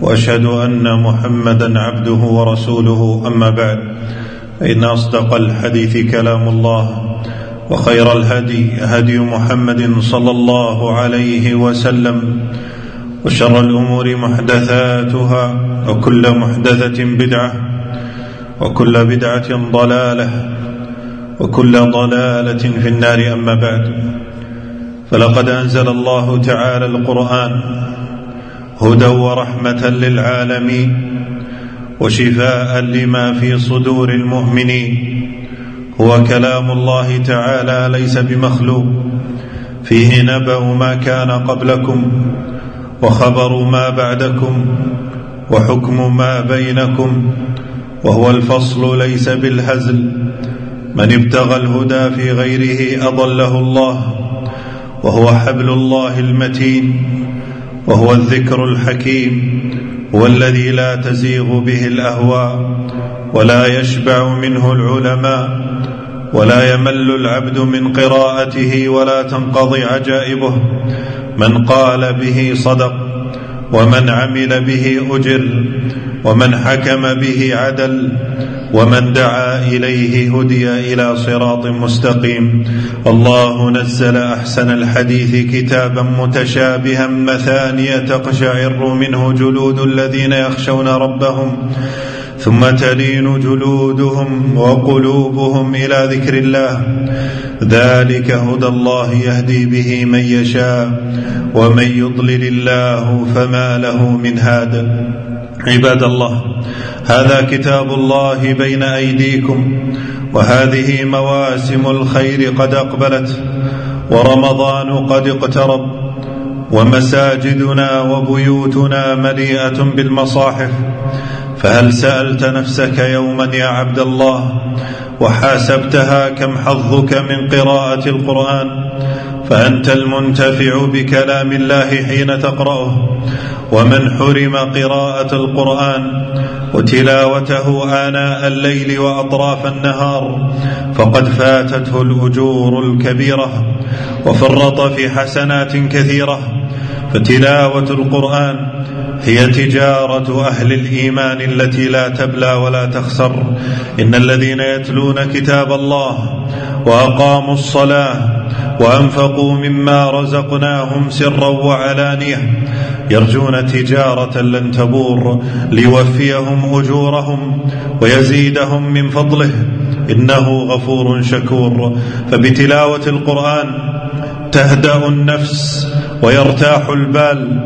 وأشهد أن محمدا عبده ورسوله. أما بعد فإن أصدق الحديث كلام الله وخير الهدي هدي محمد صلى الله عليه وسلم وشر الأمور محدثاتها وكل محدثة بدعة وكل بدعة ضلالة وكل ضلالة في النار. أما بعد فلقد أنزل الله تعالى القرآن هدى ورحمة للعالمين وشفاء لما في صدور المؤمنين. هو كلام الله تعالى ليس بمخلوق. فيه نبأ ما كان قبلكم وخبر ما بعدكم وحكم ما بينكم وهو الفصل ليس بالهزل. من ابتغى الهدى في غيره أضله الله وهو حبل الله المتين. وهو الذكر الحكيم هو الذي لا تزيغ به الأهواء ولا يشبع منه العلماء ولا يمل العبد من قراءته ولا تنقضي عجائبه. من قال به صدق ومن عمل به اجر ومن حكم به عدل ومن دعا إليه هدي إلى صراط مستقيم. الله نزل أحسن الحديث كتابا متشابها مثانية تقشعر منه جلود الذين يخشون ربهم ثم تلين جلودهم وقلوبهم إلى ذكر الله. ذلك هدى الله يهدي به من يشاء ومن يضلل الله فما له من هاد. عباد الله هذا كتاب الله بين أيديكم وهذه مواسم الخير قد أقبلت ورمضان قد اقترب ومساجدنا وبيوتنا مليئة بالمصاحف. فهل سألت نفسك يوما يا عبد الله وحاسبتها كم حظك من قراءة القرآن فأنت المنتفع بكلام الله حين تقرأه ومن حرم قراءة القرآن وتلاوته آناء الليل وأطراف النهار فقد فاتته الأجور الكبيرة وفرط في حسنات كثيرة. فتلاوة القرآن هي تجارة أهل الإيمان التي لا تبلى ولا تخسر. إن الذين يتلون كتاب الله وأقاموا الصلاة وأنفقوا مما رزقناهم سرا وعلانية يرجون تجارة لن تبور ليوفيهم أجورهم ويزيدهم من فضله. إنه غفور شكور. فبتلاوة القرآن تهدأ النفس ويرتاح البال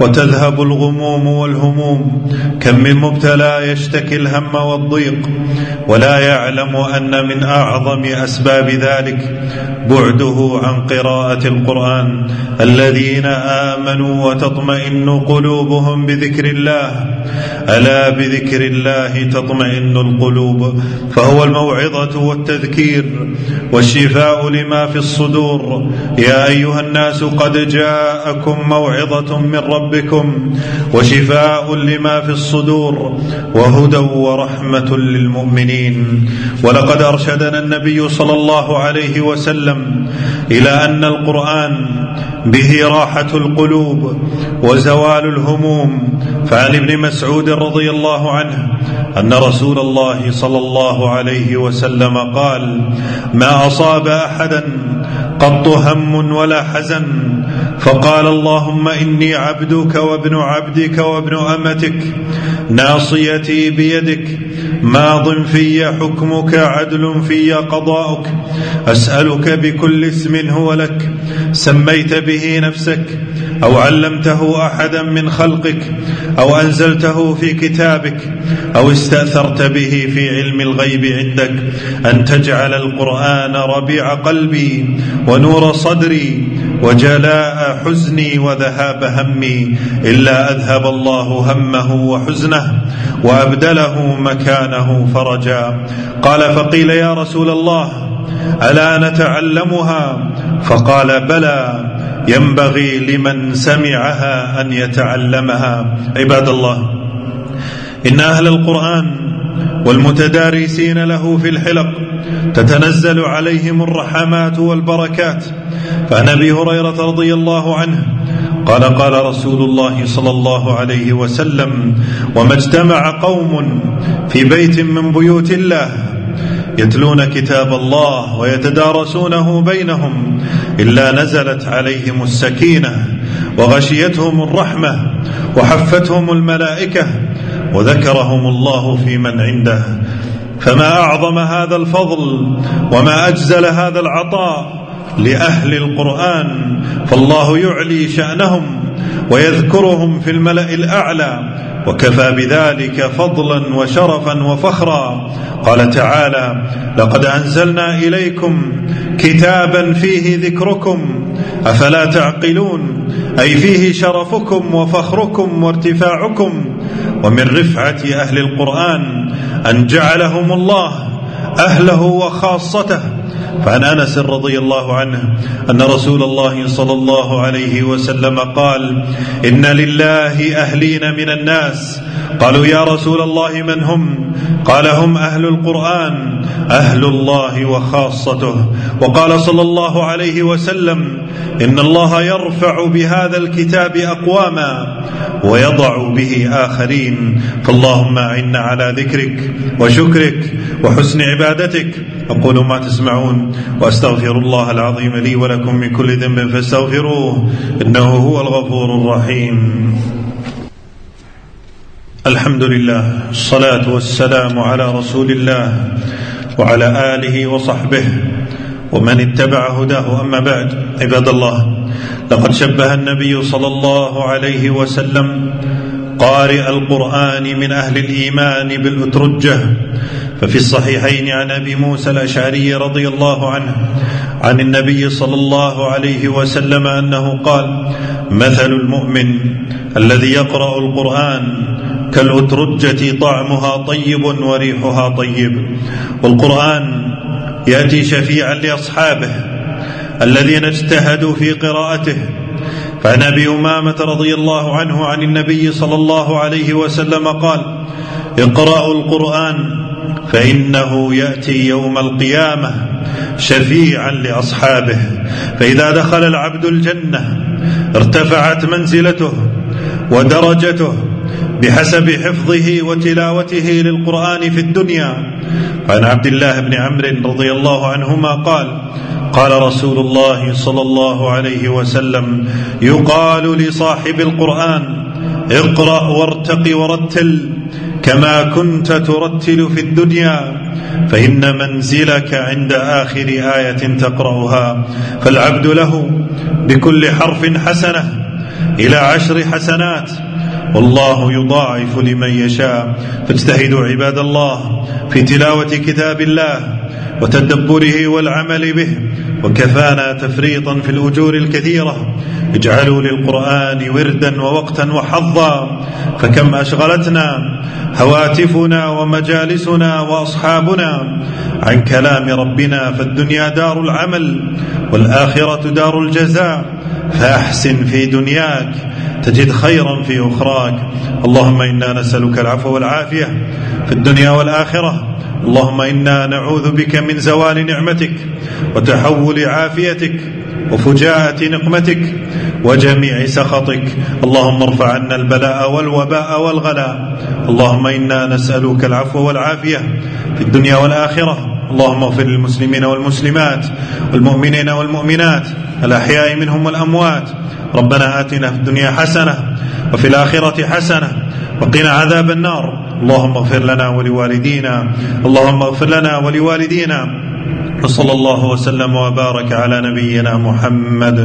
وتذهب الغموم والهموم. كم من مبتلى يشتكي الهم والضيق. ولا يعلم أن من أعظم أسباب ذلك بعده عن قراءة القرآن. الذين آمنوا وتطمئن قلوبهم بذكر الله. ألا بذكر الله تطمئن القلوب. فهو الموعظة والتذكير. والشفاء لما في الصدور. يا أيها الناس قد جاءكم موعظة من ربكم. وشفاء لما في الصدور وهدى ورحمة للمؤمنين. ولقد أرشدنا النبي صلى الله عليه وسلم إلى أن القرآن به راحة القلوب وزوال الهموم. فعن ابن مسعود رضي الله عنه أن رسول الله صلى الله عليه وسلم قال ما أصاب أحدا قط هم ولا حزن فقال اللهم إني عبدك وابن عبدك وابن أمتك ناصيتي بيدك ماض في حكمك عدل في قضاؤك أسألك بكل اسم هو لك سميت به نفسك أو علمته أحدا من خلقك أو أنزلته في كتابك أو استأثرت به في علم الغيب عندك أن تجعل القرآن ربيع قلبي ونور صدري وجلاء حزني وذهاب همي إلا أذهب الله همه وحزنه وأبدله مكانه فرجا. قال فقيل يا رسول الله ألا نتعلمها؟ فقال بلى ينبغي لمن سمعها أن يتعلمها. عباد الله إن أهل القرآن والمتدارسين له في الحلق تتنزل عليهم الرحمات والبركات. فعن أبي هريرة رضي الله عنه قال قال رسول الله صلى الله عليه وسلم وما اجتمع قوم في بيت من بيوت الله يتلون كتاب الله ويتدارسونه بينهم إلا نزلت عليهم السكينة وغشيتهم الرحمة وحفتهم الملائكة وذكرهم الله في من عنده. فما أعظم هذا الفضل وما أجزل هذا العطاء لأهل القرآن فالله يعلي شأنهم ويذكرهم في الملأ الأعلى وكفى بذلك فضلا وشرفا وفخرا. قال تعالى لقد أنزلنا إليكم كتابا فيه ذكركم أفلا تعقلون؟ أي فيه شرفكم وفخركم وارتفاعكم. ومن رفعة أهل القرآن أن جعلهم الله أهله وخاصته فعن أنس رضي الله عنه أن رسول الله صلى الله عليه وسلم قال إن لله أهلين من الناس قالوا يا رسول الله من هم قال هم أهل القرآن أهل الله وخاصته. وقال صلى الله عليه وسلم إن الله يرفع بهذا الكتاب أقواما ويضع به آخرين. فاللهم اعنا على ذكرك وشكرك وحسن عبادتك. أقول ما تسمعون وأستغفر الله العظيم لي ولكم من كل ذنب فاستغفروه إنه هو الغفور الرحيم. الحمد لله الصلاة والسلام على رسول الله وعلى آله وصحبه ومن اتبع هداه. أما بعد عباد الله لقد شبه النبي صلى الله عليه وسلم قارئ القرآن من أهل الإيمان بالأترجة. ففي الصحيحين عن أبي موسى الأشعري رضي الله عنه عن النبي صلى الله عليه وسلم أنه قال مثل المؤمن الذي يقرأ القرآن كالاترجه طعمها طيب وريحها طيب. والقرآن يأتي شفيعا لأصحابه الذين اجتهدوا في قراءته. فعن أبي أمامة رضي الله عنه عن النبي صلى الله عليه وسلم قال اقرأوا القرآن فإنه يأتي يوم القيامة شفيعا لأصحابه. فإذا دخل العبد الجنة ارتفعت منزلته ودرجته بحسب حفظه وتلاوته للقرآن في الدنيا. عن عبد الله بن عمرو رضي الله عنهما قال قال رسول الله صلى الله عليه وسلم يقال لصاحب القرآن اقرأ وارتق ورتل كما كنت ترتل في الدنيا فإن منزلك عند آخر آية تقرأها. فالعبد له بكل حرف حسنة إلى عشر حسنات والله يضاعف لمن يشاء. فاجتهدوا عباد الله في تلاوة كتاب الله وتدبره والعمل به وكفانا تفريطا في الأجور الكثيرة. اجعلوا للقرآن وردا ووقتا وحظا فكم أشغلتنا هواتفنا ومجالسنا وأصحابنا عن كلام ربنا فالدنيا دار العمل والآخرة دار الجزاء. فأحسن في دنياك تجد خيرا في أخراك. اللهم إنا نسألك العفو والعافية في الدنيا والآخرة. اللهم إنا نعوذ بك من زوال نعمتك وتحول عافيتك وفجاءة نقمتك وجميع سخطك. اللهم ارفع عنا البلاء والوباء والغلاء. اللهم إنا نسألك العفو والعافية في الدنيا والآخرة. اللهم اغفر للمسلمين والمسلمات والمؤمنين والمؤمنات الأحياء منهم والأموات. ربنا آتنا في الدنيا حسنة وفي الآخرة حسنة وقنا عذاب النار. اللهم اغفر لنا ولوالدينا اللهم اغفر لنا ولوالدينا. وصلى الله وسلم وبارك على نبينا محمد.